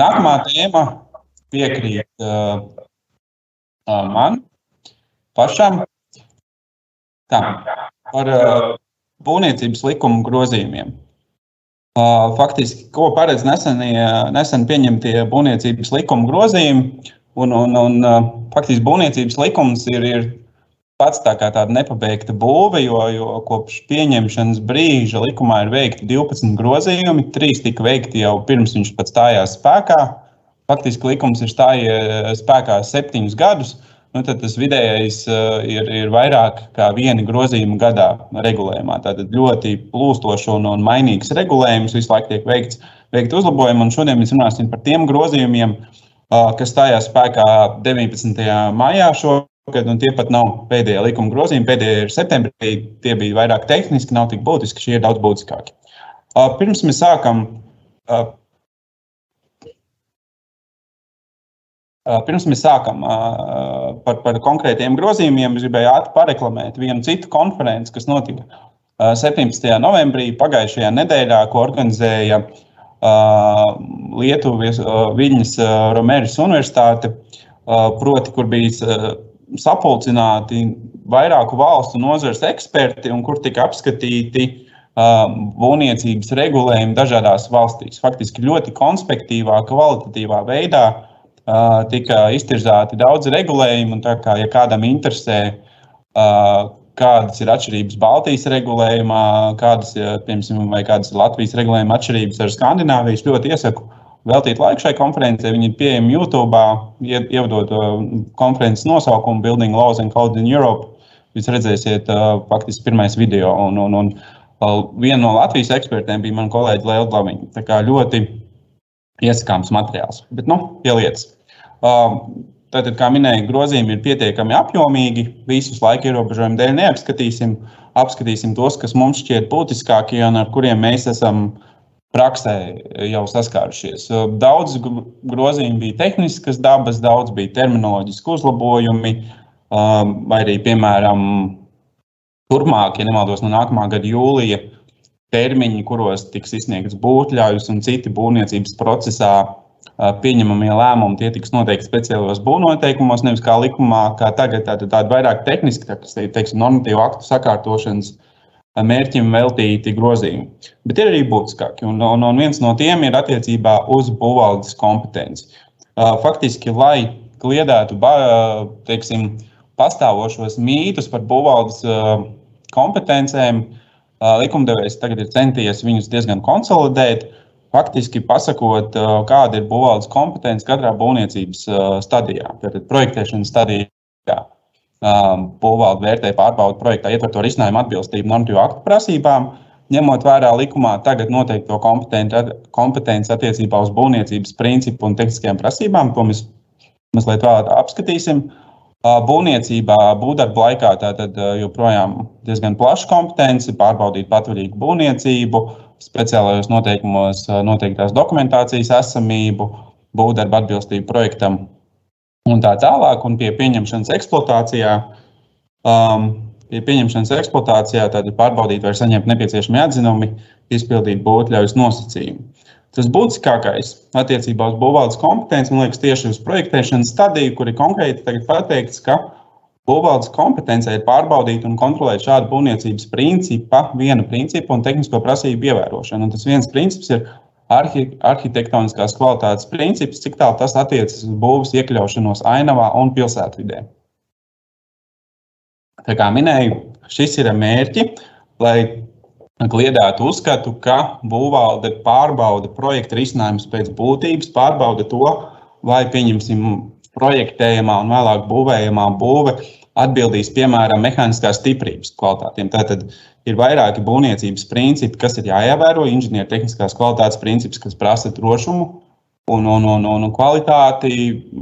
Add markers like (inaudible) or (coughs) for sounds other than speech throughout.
Nākamā tēma piekrīt uh, man pašam. Tā, par uh, būvniecības likumu grozījumiem. Uh, faktiski, ko paredz nesenie, nesen pieņemtie būvniecības likuma grozījumi, un, un, un uh, faktiski būvniecības likums ir, ir pats tā kā tāda nepabeigta būve, jo, jo kopš pieņemšanas brīža likumā ir veikti 12 grozījumi, 3 tika veikti jau pirms viņš pat stājās spēkā. Faktiski likums ir stājies spēkā septiņus gadus. Nu, tad tas vidējais uh, ir, ir vairāk kā viena grozījuma gadā regulējumā. Tātad ļoti plūstošs un, un mainīgs regulējums visu laiku tiek veikts, veikt uzlabojumi. Šodien mēs runāsim par tiem grozījumiem, uh, kas stājās spēkā 19. maijā šogad un tie pat nav pēdējie likuma grozījumi. Pēdējie ir septembrī, tie bija vairāk tehniski, nav tik būtiski. Šie ir daudz būtiskāki. Pirms mēs sākam. Pirms mēs sākam par, par konkrētiem grozījumiem, es gribēju ātri pareklamēt vienu citu konferenci, kas notika 17. novembrī pagājušajā nedēļā, ko organizēja Lietuvas Viļņas Romeris Universitāte, proti, kur bija sapulcināti vairāku valstu nozares eksperti, un kur tika apskatīti būvniecības regulējumi dažādās valstīs. Faktiski ļoti konspektīvā, kvalitatīvā veidā tika iztirzāti daudz regulējumu. Un tā kā ja kādam interesē, kādas ir atšķirības Baltijas regulējumā, kādas, piemēram, vai kādas Latvijas regulējuma atšķirības ar Skandināvijas, ļoti iesaku veltīt laiku šai konferencē. Viņi ir pieejami YouTube, ievadot uh, konferences nosaukumu Building Laws and Code in Europe. Jūs redzēsiet, uh, faktiski pirmais video. Un, un, un uh, viena no Latvijas ekspertiem bija mana kolēģa Liela Glaviņa. Tā kā ļoti iesakāms materiāls. Bet, nu, pielietas. Tātad, kā minēju, grozījumi ir pietiekami apjomīgi. Visus laika ierobežojumu dēļ neapskatīsim. Apskatīsim tos, kas mums šķiet būtiskākie un ar kuriem mēs esam uh, praksē jau saskārušies. Daudz grozījumu bija tehniskas dabas, daudz bija terminoloģiski uzlabojumi, um, vai arī, piemēram, turpmāk, ja nemaldos, no nākamā gada jūlija termiņi, kuros tiks izsniegts būvļaujus un citi būvniecības procesā pieņemamie lēmumi, tie tiks noteikti speciālos būvnoteikumos, nevis kā likumā, kā tagad, tāda, tāda vairāk tehniski, tā, teiksim, normatīvu aktu sakārtošanas uh, mērķim veltīti grozījumi. Bet ir arī būtiskāki, un, un, un viens no tiem ir attiecībā uz būvvaldes kompetenci. Faktiski, lai kliedētu teiksim, pastāvošos mītus par būvvaldes kompetencēm, likumdevējs tagad ir centies viņus diezgan konsolidēt. Faktiski pasakot, kāda ir būvvaldes kompetence katrā būvniecības stadijā, tātad projektēšanas stadijā Būvvalde vērtē pārbaudu projektā ietverto risinājumu atbilstību normatīvu aktu prasībām, ņemot vērā likumā tagad noteikto kompetenci attiecībā uz būvniecības principu un tehniskajām prasībām, ko mēs mazliet vēlāk apskatīsim. Būvniecībā, būvdarba laikā tātad joprojām diezgan plaša kompetence, pārbaudīt patvaļīgu būvniecību, speciālajos noteikumos noteiktās dokumentācijas esamību, būvdarba atbilstību projektam un tā tālāk. Un pie pieņemšanas eksploatācijā, um, pie pieņemšanas eksploatācijā tad pārbaudīt, vai ir saņemti nepieciešami atzinumi, izpildīt būtļaujas nosacījumu. Tas būtiskākais attiecībā uz būvvaldes kompetenci, man liekas, tieši uz projektēšanas stadiju, kur ir konkrēti pateikts, ka būvvaldes kompetencē ir pārbaudīt un kontrolēt šādu būvniecības principa, vienu principu un tehnisko prasību ievērošanu. Un tas viens princips ir arhi, arhitektoniskās kvalitātes princips, cik tālu tas attiecas uz būvniecības iekļaušanos ainavā un pilsētvidē. Tā kā minēju, šis ir mērķi, lai kliedētu uzskatu, ka būvvalde pārbauda projekta risinājumus pēc būtības, pārbauda to, vai pieņemsim projektējumā un vēlāk būvējumā būve atbildīs piemēram mehāniskās stiprības kvalitātiem. Tātad ir vairāki būvniecības principi, kas ir jāievēro. Inženiertehniskās kvalitātes princips, kas prasa drošumu un, un, un, un kvalitāti,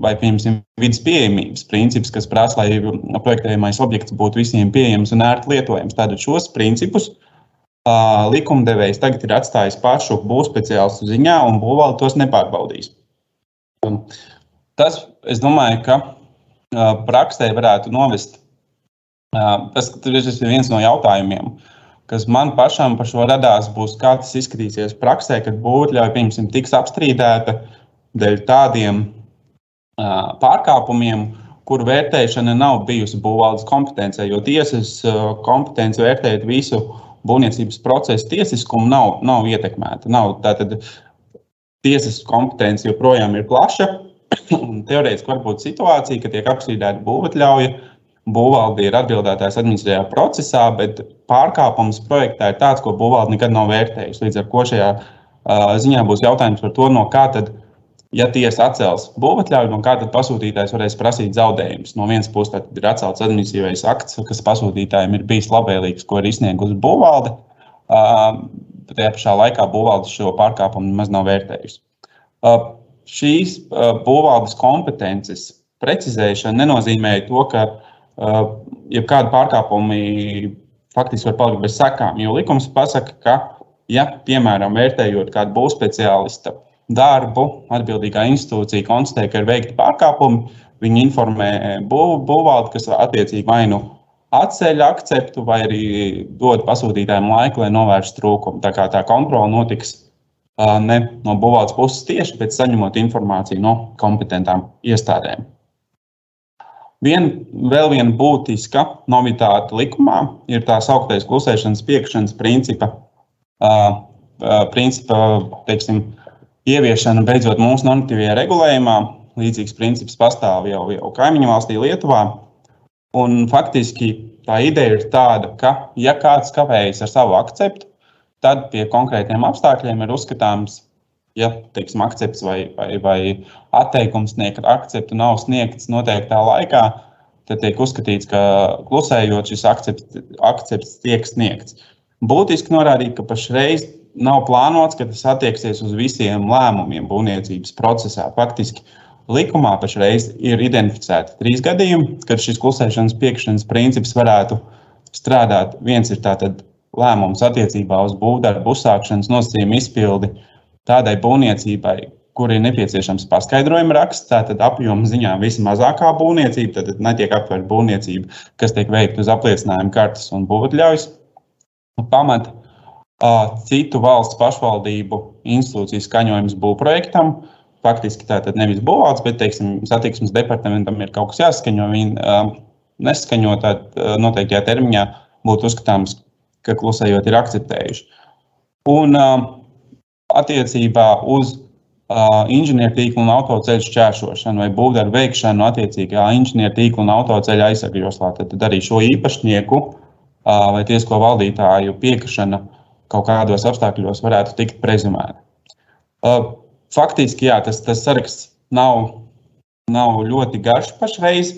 vai, piemēram, vidas pieejamības princips, kas prasa, lai projektējumais objekts būtu visiem pieejams un ērti lietojams. Tātad šos principus uh, likumdevējs tagad ir atstājis pašu būvspeciālistu ziņā, un būvvalde tos nepārbaudīs. Un tas, es domāju, ka praksē varētu novest Tas, ir viens no jautājumiem, kas man pašam par šo radās, būs, kā tas izskatīsies praksē, kad būtļauja, pieņemsim, tiks apstrīdēta. dēļ tādiem pārkāpumiem, kur vērtēšana nav bijusi būvvaldes kompetencija, jo tiesas kompetence vērtēt visu būvniecības procesu tiesiskumu nav, nav ietekmēta. Nav, tātad tiesas kompetence joprojām ir plaša. (coughs) Teorētiski var būt situācija, ka tiek apstrīdēta būvatļauja, būvvalde ir atbildētājs administratīvajā procesā, bet pārkāpums projektā ir tāds, ko būvvalde nekad nav vērtējusi. Līdz ar to šajā uh, ziņā būs jautājums par to, no kā tad ja tiesa atcels būvatļauju, no kā tad pasūtītājs varēs prasīt zaudējumus. No vienas puses, ir atcelts administratīvais akts, kas pasūtītājiem ir bijis labvēlīgs, ko ir izsniegusi būvvalde. Bet tajā pašā laikā būvvalde šo pārkāpumu nemaz nav vērtējusi. Šīs būvvaldes kompetences precizēšana nenozīmē to, ka jebkādi pārkāpumi faktiski var palikt bez sekām. Jo likums pasaka, ka, ja, piemēram, vērtējot kādu būvspeciālistu darbu, atbildīgā institūcija konstatē, ka ir veikti pārkāpumi, viņi informē būvvaldi, kas attiecīgi vai nu atceļ akceptu, vai arī dod pasūtītājiem laiku, lai novērstu trūkumu. Tā kā tā kontrola notiks ne no būvvaldes puses tieši, bet saņemot informāciju no kompetentām iestādēm. Vien, vēl viena būtiska novitāte likumā ir tā sauktais klusēšanas piekšanas principa, uh, principa teiksim, ieviešana beidzot mūsu normatīvajā regulējumā. Līdzīgs princips pastāv jau, jau kaimiņu valstī Lietuvā. Un faktiski tā ideja ir tāda, ka, ja kāds kavējas ar savu akceptu, tad pie konkrētiem apstākļiem ir uzskatāms, ja teiksim, akcepts vai, vai, vai atteikums sniegt akceptu nav sniegts noteiktā laikā, tad tiek uzskatīts, ka klusējot šis akcepts, akcepts tiek sniegts. Būtiski norādīt, ka pašreiz nav plānots, ka tas attieksies uz visiem lēmumiem būvniecības procesā. Faktiski likumā pašreiz ir identificēti trīs gadījumi, kad šis klusēšanas piekšanas princips varētu strādāt. Viens ir tātad lēmums attiecībā uz būvdarbu uzsākšanas nosacījumu izpildi tādai būvniecībai, kur ir nepieciešams paskaidrojuma raksts. Tātad apjoma ziņā vismazākā būvniecība, tad netiek aptverta būvniecība, kas tiek veikta uz apliecinājuma kartes un būvotļaujas pamata citu valsts pašvaldību institūciju skaņojums būvprojektam. Faktiski tā tad nevis būvvalsts, bet teiksim, satiksmes departamentam ir kaut kas jāskaņo. Viņi neskaņo uh, noteiktajā termiņā būtu uzskatāms, ka klusējot ir akceptējuši. Un uh, attiecībā uz uh, inženiertīklu un autoceļu šķēršošanu vai būvdarbu veikšanu attiecīgā inženiertīklu un autoceļa aizsargjoslā, tad, arī šo īpašnieku uh, vai tiesko valdītāju piekrišana kaut kādos apstākļos varētu tikt prezumēta. Uh, faktiski, jā, tas, tas saraksts nav, nav ļoti garš pašreiz,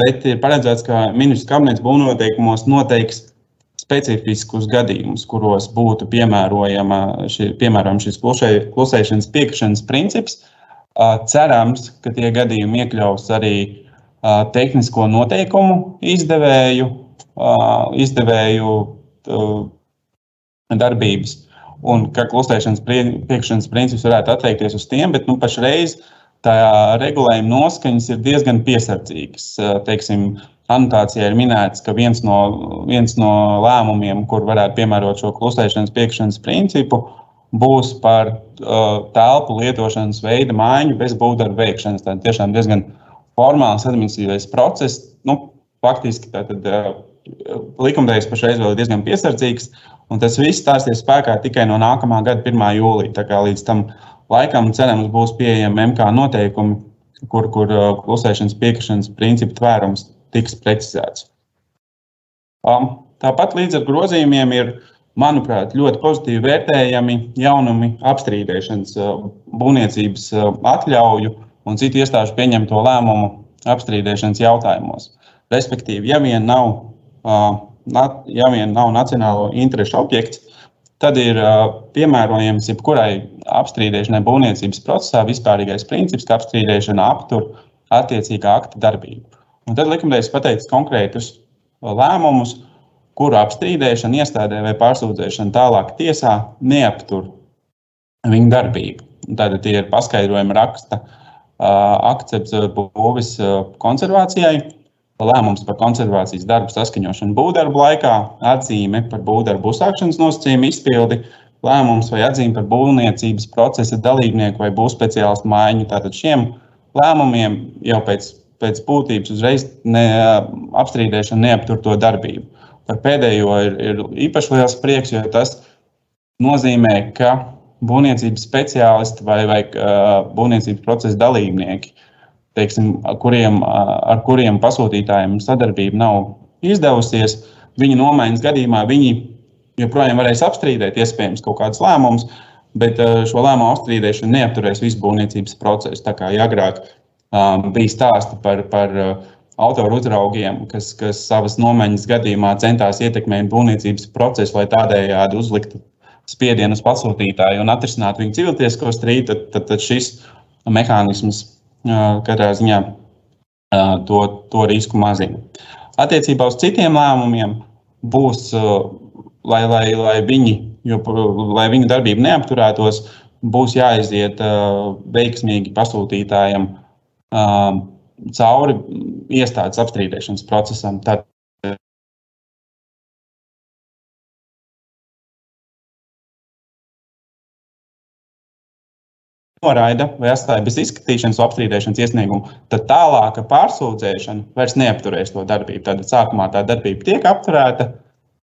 bet ir paredzēts, ka ministrs kabinets būvnoteikumos noteiks specifiskus gadījumus, kuros būtu piemērojama šī, piemēram šis klusē, klusēšanas piekrišanas princips. Uh, cerams, ka tie gadījumi iekļaus arī tehnisko noteikumu izdevēju, izdevēju darbības. Un ka klusēšanas piekšanas princips varētu attiekties uz tiem, bet nu, pašreiz tā regulējuma noskaņas ir diezgan piesardzīgas. Teiksim, anotācijā ir minēts, ka viens no, viens no lēmumiem, kur varētu piemērot šo klusēšanas piekšanas principu, būs par uh, telpu lietošanas veida maiņu bez būvdarba veikšanas. Tā tiešām diezgan formāls administratīvais process. Nu, faktiski tātad, uh, likumdevējs pašreiz vēl ir diezgan piesardzīgs, un tas viss stāsies spēkā tikai no nākamā gada 1. jūlija. Tā kā līdz tam laikam, cerams, būs pieejami MK noteikumi, kur, kur uh, klusēšanas piekrišanas principu tvērums tiks precizēts. Um, tāpat līdz ar grozījumiem ir, manuprāt, ļoti pozitīvi vērtējami jaunumi apstrīdēšanas, uh, būvniecības uh, atļauju un citu iestāžu pieņemto lēmumu apstrīdēšanas jautājumos. Respektīvi, ja vien nav ja vien nav nacionālo interešu objekts, tad ir piemērojams jebkurai apstrīdēšanai būvniecības procesā vispārīgais princips, ka apstrīdēšana aptur attiecīgā akta darbību. Un tad likumdevējs pateicis konkrētus lēmumus, kuru apstrīdēšana iestādē vai pārsūdzēšana tālāk tiesā neaptur viņu darbību. Tātad tie ir paskaidrojumi raksta akcepts būvis konservācijai, lēmums par konservācijas darbu saskaņošanu būvdarbu laikā, atzīme par būvdarbu uzsākšanas nosacījumu izpildi, lēmums vai atzīme par būvniecības procesa dalībnieku vai būvspeciālistu maiņu. Tātad šiem lēmumiem jau pēc, pēc būtības uzreiz ne, apstrīdēšana neaptur to darbību. Par pēdējo ir, ir īpaši liels prieks, jo tas nozīmē, ka būvniecības speciālisti vai, vai būvniecības procesa dalībnieki, teiksim, kuriem, ar kuriem pasūtītājiem sadarbība nav izdevusies, viņa nomaiņas gadījumā viņi joprojām varēs apstrīdēt iespējams kaut kādus lēmumus, bet šo lēmumu apstrīdēšana neapturēs visu būvniecības procesu. Tā kā agrāk um, bija stāsti par, par autoru uzraugiem, kas, kas savas nomaiņas gadījumā centās ietekmēt būvniecības procesu, lai tādējādi uzliktu spiedienu uz pasūtītāju un atrisināt viņu civiltiesisko strīdu, tad, tad, tad šis mehānisms katrā ziņā to, to risku mazina. Attiecībā uz citiem lēmumiem būs, lai, lai, lai, viņi, jo, lai viņu darbība neapturētos, būs jāiziet veiksmīgi pasūtītājiem cauri iestādes apstrīdēšanas procesam. Tad noraida vai atstāja bez izskatīšanas apstrīdēšanas iesniegumu, tad tālāka pārsūdzēšana vairs neapturēs to darbību. Tad sākumā tā darbība tiek apturēta,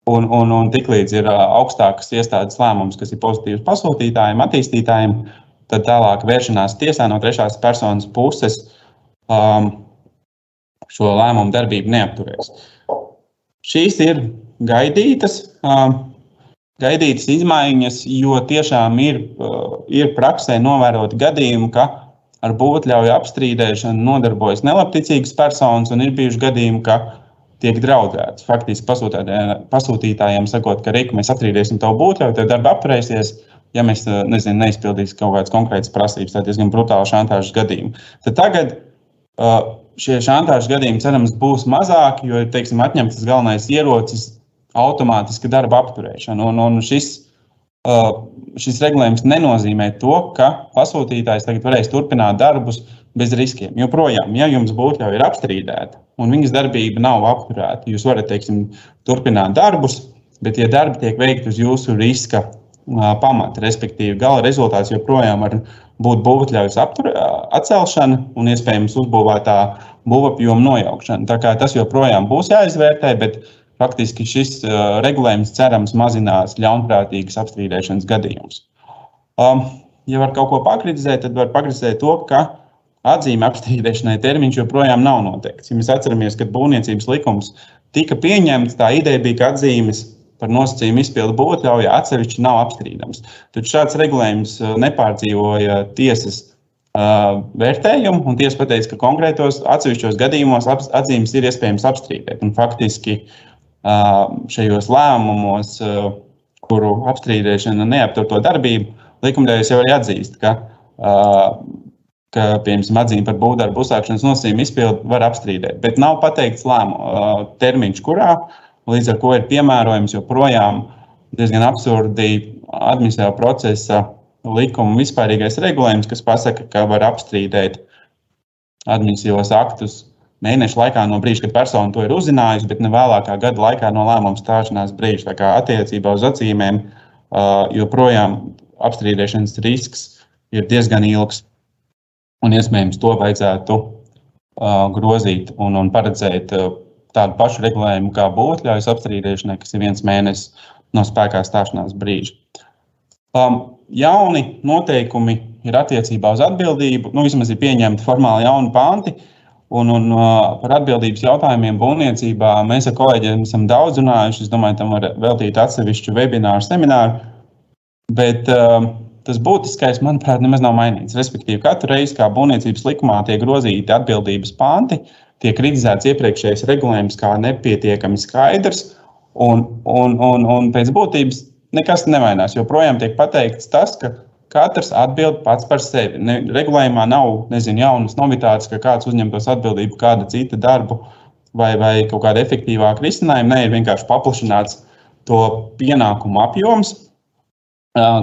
un, un, un tiklīdz ir augstākas iestādes lēmums, kas ir pozitīvs pasūtītājiem, attīstītājiem, tad tālāk vēršanās tiesā no trešās personas puses um, šo lēmumu darbību neapturēs. Šīs ir gaidītas. Um, gaidītas izmaiņas, jo tiešām ir, uh, ir praksē novēroti gadījumi, ka ar būvotļauju apstrīdēšanu nodarbojas nelabticīgas personas, un ir bijuši gadījumi, ka tiek draudēts. Faktiski pasūtītājiem sakot, ka Rīka, mēs apstrīdēsim tavu būvotļauju, tev darba apturēsies. Ja mēs uh, nezinu, neizpildīsim kaut kādas konkrētas prasības, tad diezgan brutāli šantāžas gadījumi. Tad tagad uh, šie šantāžas gadījumi, cerams, būs mazāki, jo ir teiksim, atņemts tas galvenais ierocis automātiska darba apturēšana. Un, un šis, uh, šis regulējums nenozīmē to, ka pasūtītājs tagad varēs turpināt darbus bez riskiem. Joprojām, ja jums būtu jau ir apstrīdēta un viņas darbība nav apturēta, jūs varat teiksim, turpināt darbus, bet, ja darbi tiek veikti uz jūsu riska pamata, respektīvi, gala rezultāts joprojām var būt būvotļaujas atcelšana un iespējams uzbūvētā būvapjoma nojaukšana. Tas joprojām būs jāizvērtē, bet faktiski šis regulējums cerams mazinās ļaunprātīgas apstrīdēšanas gadījumus. Um, ja var kaut ko pakritizēt, tad var pakritizēt to, ka atzīme apstrīdēšanai termiņš joprojām nav noteikts. Ja mēs atceramies, ka būvniecības likums tika pieņemts, tā ideja bija, ka atzīmes par nosacījumu izpildu būvotļauja atsevišķi nav apstrīdams. Tad šāds regulējums nepārdzīvoja tiesas uh, vērtējumu, un tiesa pateica, ka konkrētos atsevišķos gadījumos atzīmes ir iespējams apstrīdēt. Un faktiski šajos lēmumos, kuru apstrīdēšana neaptur to darbību, likumdevējs jau arī atzīst, ka, ka piemēram, atzīme par būvdarbu uzsākšanas nosacījumu izpildu var apstrīdēt. Bet nav pateikts lēmu termiņš, kurā līdz ar to ir piemērojams joprojām diezgan absurdi administratīvā procesa likuma vispārīgais regulējums, kas pasaka, ka var apstrīdēt administratīvos aktus mēnešu laikā no brīža, kad persona to ir uzzinājusi, bet ne vēlākā gada laikā no lēmuma stāšanās brīža. Tā kā attiecībā uz acīmēm joprojām apstrīdēšanas risks ir diezgan ilgs. Un iespējams, to vajadzētu grozīt un, un paredzēt tādu pašu regulējumu kā būvotļaujas apstrīdēšanai, kas ir viens mēnesis no spēkā stāšanās brīža. Um, jauni noteikumi ir attiecībā uz atbildību. Nu, vismaz ir pieņemti formāli jauni panti, uh, Un, un par atbildības jautājumiem būvniecībā mēs ar kolēģiem esam daudz runājuši. Es domāju, tam var veltīt atsevišķu webināru, semināru. Bet uh, tas būtiskais, manuprāt, nemaz nav mainīts. Respektīvi, katru reizi, kā būvniecības likumā tiek grozīti atbildības panti, tiek kritizēts iepriekšējais regulējums kā nepietiekami skaidrs. Un, un, un, un pēc būtības nekas nemainās. Joprojām tiek pateikts tas, ka Katrs atbild pats par sevi. Ne, regulējumā nav nezinu, jaunas novitātes, ka kāds uzņemtos atbildību kāda cita darbu vai, vai kaut kāda efektīvāka risinājuma. Nē, ir vienkārši paplašināts to pienākumu apjoms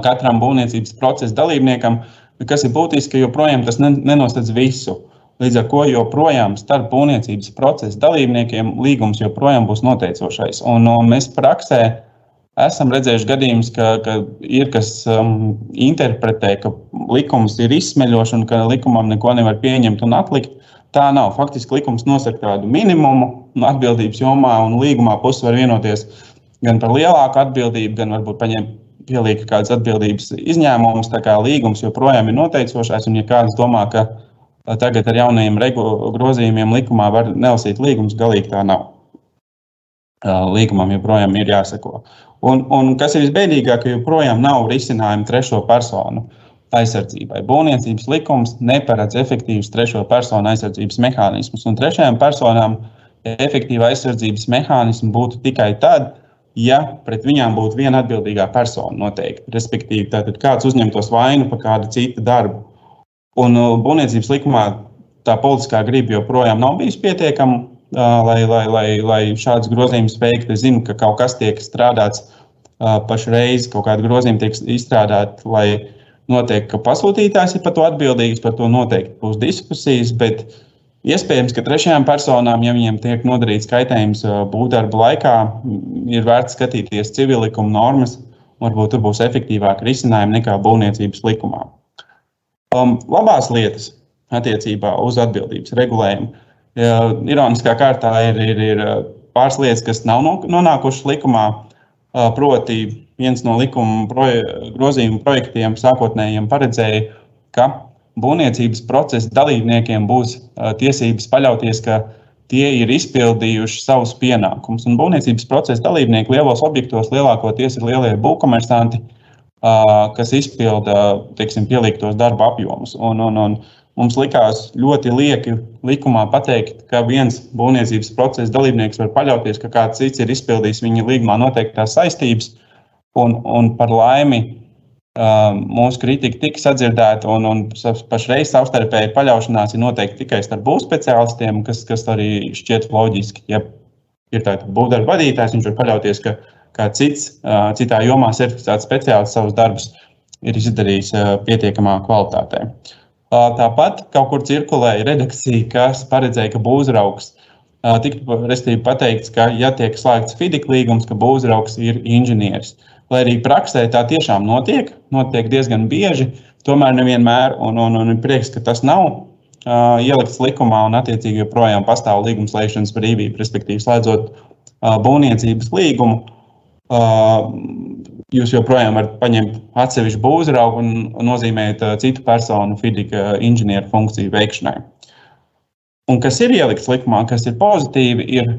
katram būvniecības procesa dalībniekam, kas ir būtiski, ka joprojām tas nenosedz visu. Līdz ar to joprojām starp būvniecības procesa dalībniekiem līgums joprojām būs noteicošais. Un, un mēs praksē esam redzējuši gadījumus, ka, ka ir kas um, interpretē, ka likums ir izsmeļošs un ka likumam neko nevar pieņemt un atlikt. Tā nav. Faktiski likums nosaka tādu minimumu atbildības jomā, un līgumā puses var vienoties gan par lielāku atbildību, gan varbūt paņemt pielikt kādas atbildības izņēmumus. Tā kā līgums joprojām ir noteicošais, un ja kāds domā, ka tagad ar jaunajiem grozījumiem likumā var nelasīt līgumus, galīgi tā nav. Līgumam joprojām ir jāseko. Un, un kas ir visbēdīgāk, ka joprojām nav risinājumu trešo personu aizsardzībai. Būvniecības likums neparedz efektīvus trešo personu aizsardzības mehānismus, un trešajām personām efektīva aizsardzības mehānismi būtu tikai tad, ja pret viņām būtu viena atbildīgā persona noteikti. Respektīvi, tātad kāds uzņemtos vainu par kādu citu darbu. Un uh, būvniecības likumā tā politiskā griba joprojām nav bijusi pietiekama, uh, lai, lai, lai, lai šādus grozījumus veiktu. Es zinu, ka kaut kas tiek strādāts uh, pašreiz, kaut kāda grozījuma tiek izstrādāta, lai noteikti, ka pasūtītājs ir par to atbildīgs, par to noteikti būs diskusijas. Bet Iespējams, ka trešajām personām, ja viņiem tiek nodarīts kaitējums būvdarba laikā, ir vērts skatīties civilikuma normas. Varbūt tur būs efektīvāki risinājumi nekā būvniecības likumā. Um, labās lietas attiecībā uz atbildības regulējumu. Ja, ironiskā kārtā ir, ir, ir pāris lietas, kas nav nonākušas likumā. Proti, viens no likuma proje, grozījuma projektiem sākotnējiem paredzēja, ka būvniecības procesa dalībniekiem būs tiesības paļauties, ka tie ir izpildījuši savus pienākumus. Un būvniecības procesa dalībnieki lielos objektos lielākoties ir lielie būvkomersanti, kas izpilda teiksim, pieliktos darba apjomus. Un, un, un mums likās ļoti lieki likumā pateikt, ka viens būvniecības procesa dalībnieks var paļauties, ka kāds cits ir izpildījis viņa līgumā noteiktās saistības. Un, un par laimi mūsu kritika tika sadzirdēta, un, un pašreiz savstarpēji paļaušanās ir noteikti tikai starp būvniecības speciālistiem, kas, kas arī šķiet loģiski. Ja ir tāds būvdarba vadītājs, viņš var paļauties, ka kāds cits, citā jomā certificēts speciālists savus darbus ir izdarījis pietiekamā kvalitātē. Tāpat kaut kur cirkulēja redakcija, kas paredzēja, ka būvzraugs tika pateikts, ka, ja tiek slēgts FIDIK līgums, ka būvzraugs ir inženieris. Uh, Lai arī praksē tā tiešām notiek, notiek diezgan bieži, tomēr nevienmēr, un, un, un ir prieks, ka tas nav uh, ielikts likumā un attiecīgi joprojām pastāv līgums lēšanas brīvība, respektīvi slēdzot uh, būvniecības līgumu. Uh, jūs joprojām varat paņemt atsevišķu būvzraugu un nozīmēt uh, citu personu fizika inženieru funkciju veikšanai. Un kas ir ielikts likumā, kas ir pozitīvi, ir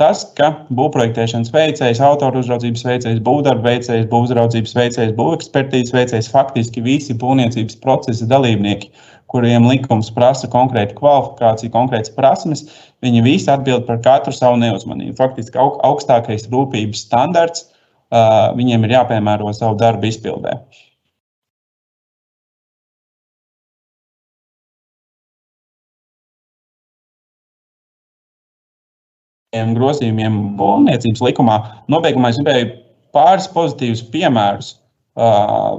tas, ka būvprojektēšanas veicējs, autoru uzraudzības veicējs, būvdarba veicējs, būvuzraudzības veicējs, būvekspertīzes veicējs, faktiski visi būvniecības procesa dalībnieki, kuriem likums prasa konkrētu kvalifikāciju, konkrētas prasmes, viņi visi atbild par katru savu neuzmanību. Faktiski augstākais rūpības standarts viņiem ir jāpiemēro savu darbu izpildē. Grozījumiem būvniecības likumā. Nobeigumā es gribēju pāris pozitīvus piemērus, uh,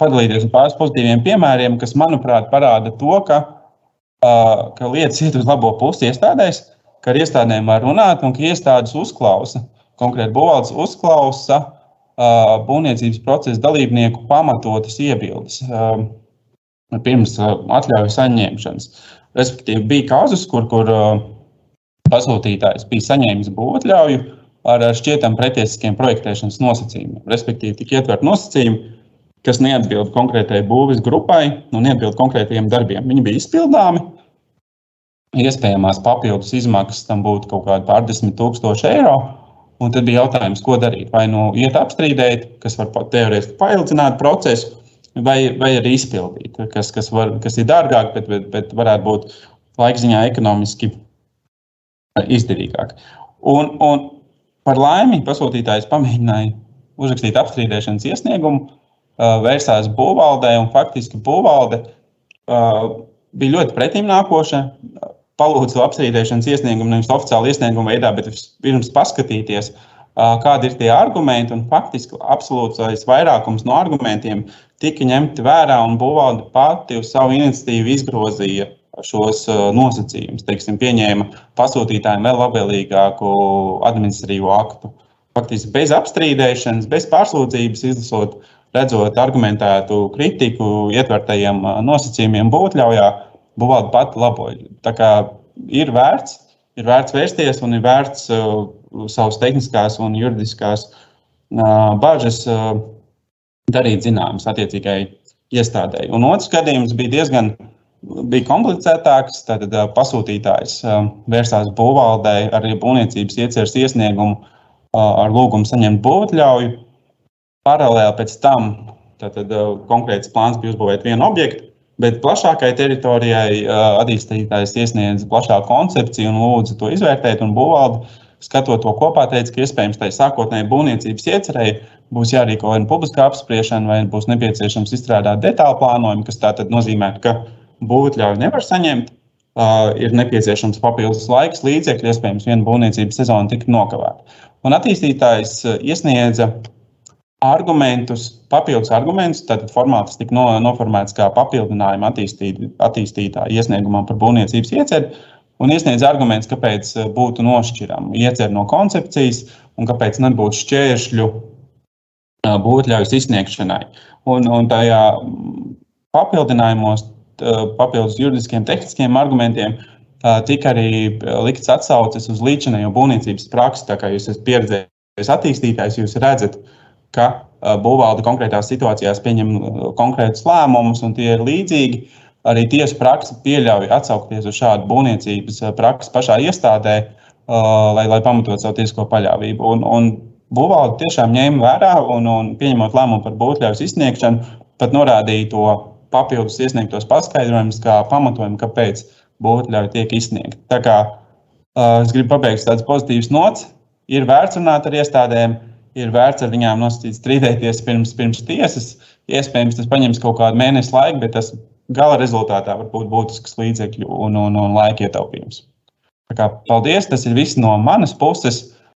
padalīties ar pāris pozitīviem piemēriem, kas, manuprāt, parāda to, ka, uh, ka lietas iet uz labo pusi iestādēs, ka ar iestādēm var runāt un ka iestādes uzklausa, konkrēti būvvaldes uzklausa uh, būvniecības procesa dalībnieku pamatotas iebildes pirms atļauju saņemšanas. Respektīvi, bija kazus, kur, kur pasūtītājs bija saņēmis būvotļauju ar šķietam pretiesiskiem projektēšanas nosacījumiem. Respektīvi, tika ietverti nosacījumi, kas neatbild konkrētajai būvis grupai un neatbild konkrētajiem darbiem. Viņi bija izpildāmi. Iespējamās papildus izmaksas tam būtu kaut kādi pārdesmit tūkstoši eiro. Un tad bija jautājums, ko darīt. Vai nu iet apstrīdēt, kas var teorētiski paildzināt procesu, vai, vai arī izpildīt, kas, kas, var, kas ir dārgāk, bet, bet, bet varētu būt laikziņā ekonomiski izdevīgāk. Un, un par laimi pasūtītājs pamēģināja uzrakstīt apstrīdēšanas iesniegumu, vērsās būvvaldē, un faktiski būvvalde bija ļoti pretim nākoša. Palūdzu apstrīdēšanas iesniegumu nevis oficiāli iesniegumu veidā, bet pirms paskatīties, kādi ir tie argumenti. Faktiski absolūtais vairākums no argumentiem tika ņemti vērā, un būvvalde pati uz savu iniciatīvu izgrozīja šos uh, nosacījumus. Teiksim, pieņēma pasūtītājiem vēl labvēlīgāku administratīvo aktu. faktiski bez apstrīdēšanas, bez pārsūdzības izlasot, redzot argumentētu kritiku ietvertajiem nosacījumiem būtļaujā, būvāda pati laboja. Tā kā ir vērts, ir vērts vērsties un ir vērts uh, savas tehniskās un juridiskās uh, bažas uh, darīt zināmas attiecīgai iestādēji. Un otrs gadījums bija diezgan bija komplicētāks. Tad pasūtītājs vērsās būvvaldē ar būvniecības ieceres iesniegumu ar lūgumu saņemt būvotļauju. Paralēli pēc tam tātad, konkrēts plāns bija uzbūvēt vienu objektu, bet plašākai teritorijai attīstītājs iesniedz plašāku koncepciju un lūdza to izvērtēt. Būvvalde, skatot to kopā, teica, ka iespējams tai sākotnēji būvniecības iecerēji būs jārīko vai nu publiskā apspriešana, vai būs nepieciešams izstrādāt detālu plānojumu, kas tātad nozīmē, ka būvotļauju nevar saņemt. Uh, ir nepieciešams papildus laiks, līdzekļi, iespējams, viena būvniecības sezona tika nokavēta. Un attīstītājs iesniedza argumentus, papildus argumentus. Tad formāts tika no, noformēts kā papildinājuma attīstīt, attīstītāja iesniegumam par būvniecības ieceri. Un iesniedz argumentus, kāpēc būtu nošķirama ieceri no koncepcijas un kāpēc nebūtu šķēršļu būtļaujas izsniegšanai. Un, un tajā papildinājumos papildus juridiskiem, tehniskiem argumentiem, eh, tika arī likts atsauces uz līdzinējo būvniecības praksi. Tā kā jūs esat pieredzējis attīstītājs, jūs redzat, ka eh, būvvalde konkrētās situācijās pieņem konkrētus lēmumus, un tie ir līdzīgi. Arī tiesu praksa pieļauj atsaukties uz šādu būvniecības praksi pašā iestādē, lai, lai pamatotu savu tiesisko paļāvību. Un, un būvvalde tiešām ņēma vērā un, un pieņemot lēmumu par būvļaujas izsniegšanu, pat norādīja to papildus iesniegtos paskaidrojumus, kā pamatojumu, kāpēc būvotļauja tiek izsniegta. Tā kā uh, es gribu pabeigt tādas pozitīvas nots, ir vērts runāt ar iestādēm, ir vērts ar viņām nosacīt strīdēties pirms, pirms tiesas. Iespējams, tas paņems kaut kādu mēnesi laiku, bet tas gala rezultātā var būt būtisks līdzekļu un, un, un laika ietaupījums. Tā kā, paldies, tas ir viss no manas puses.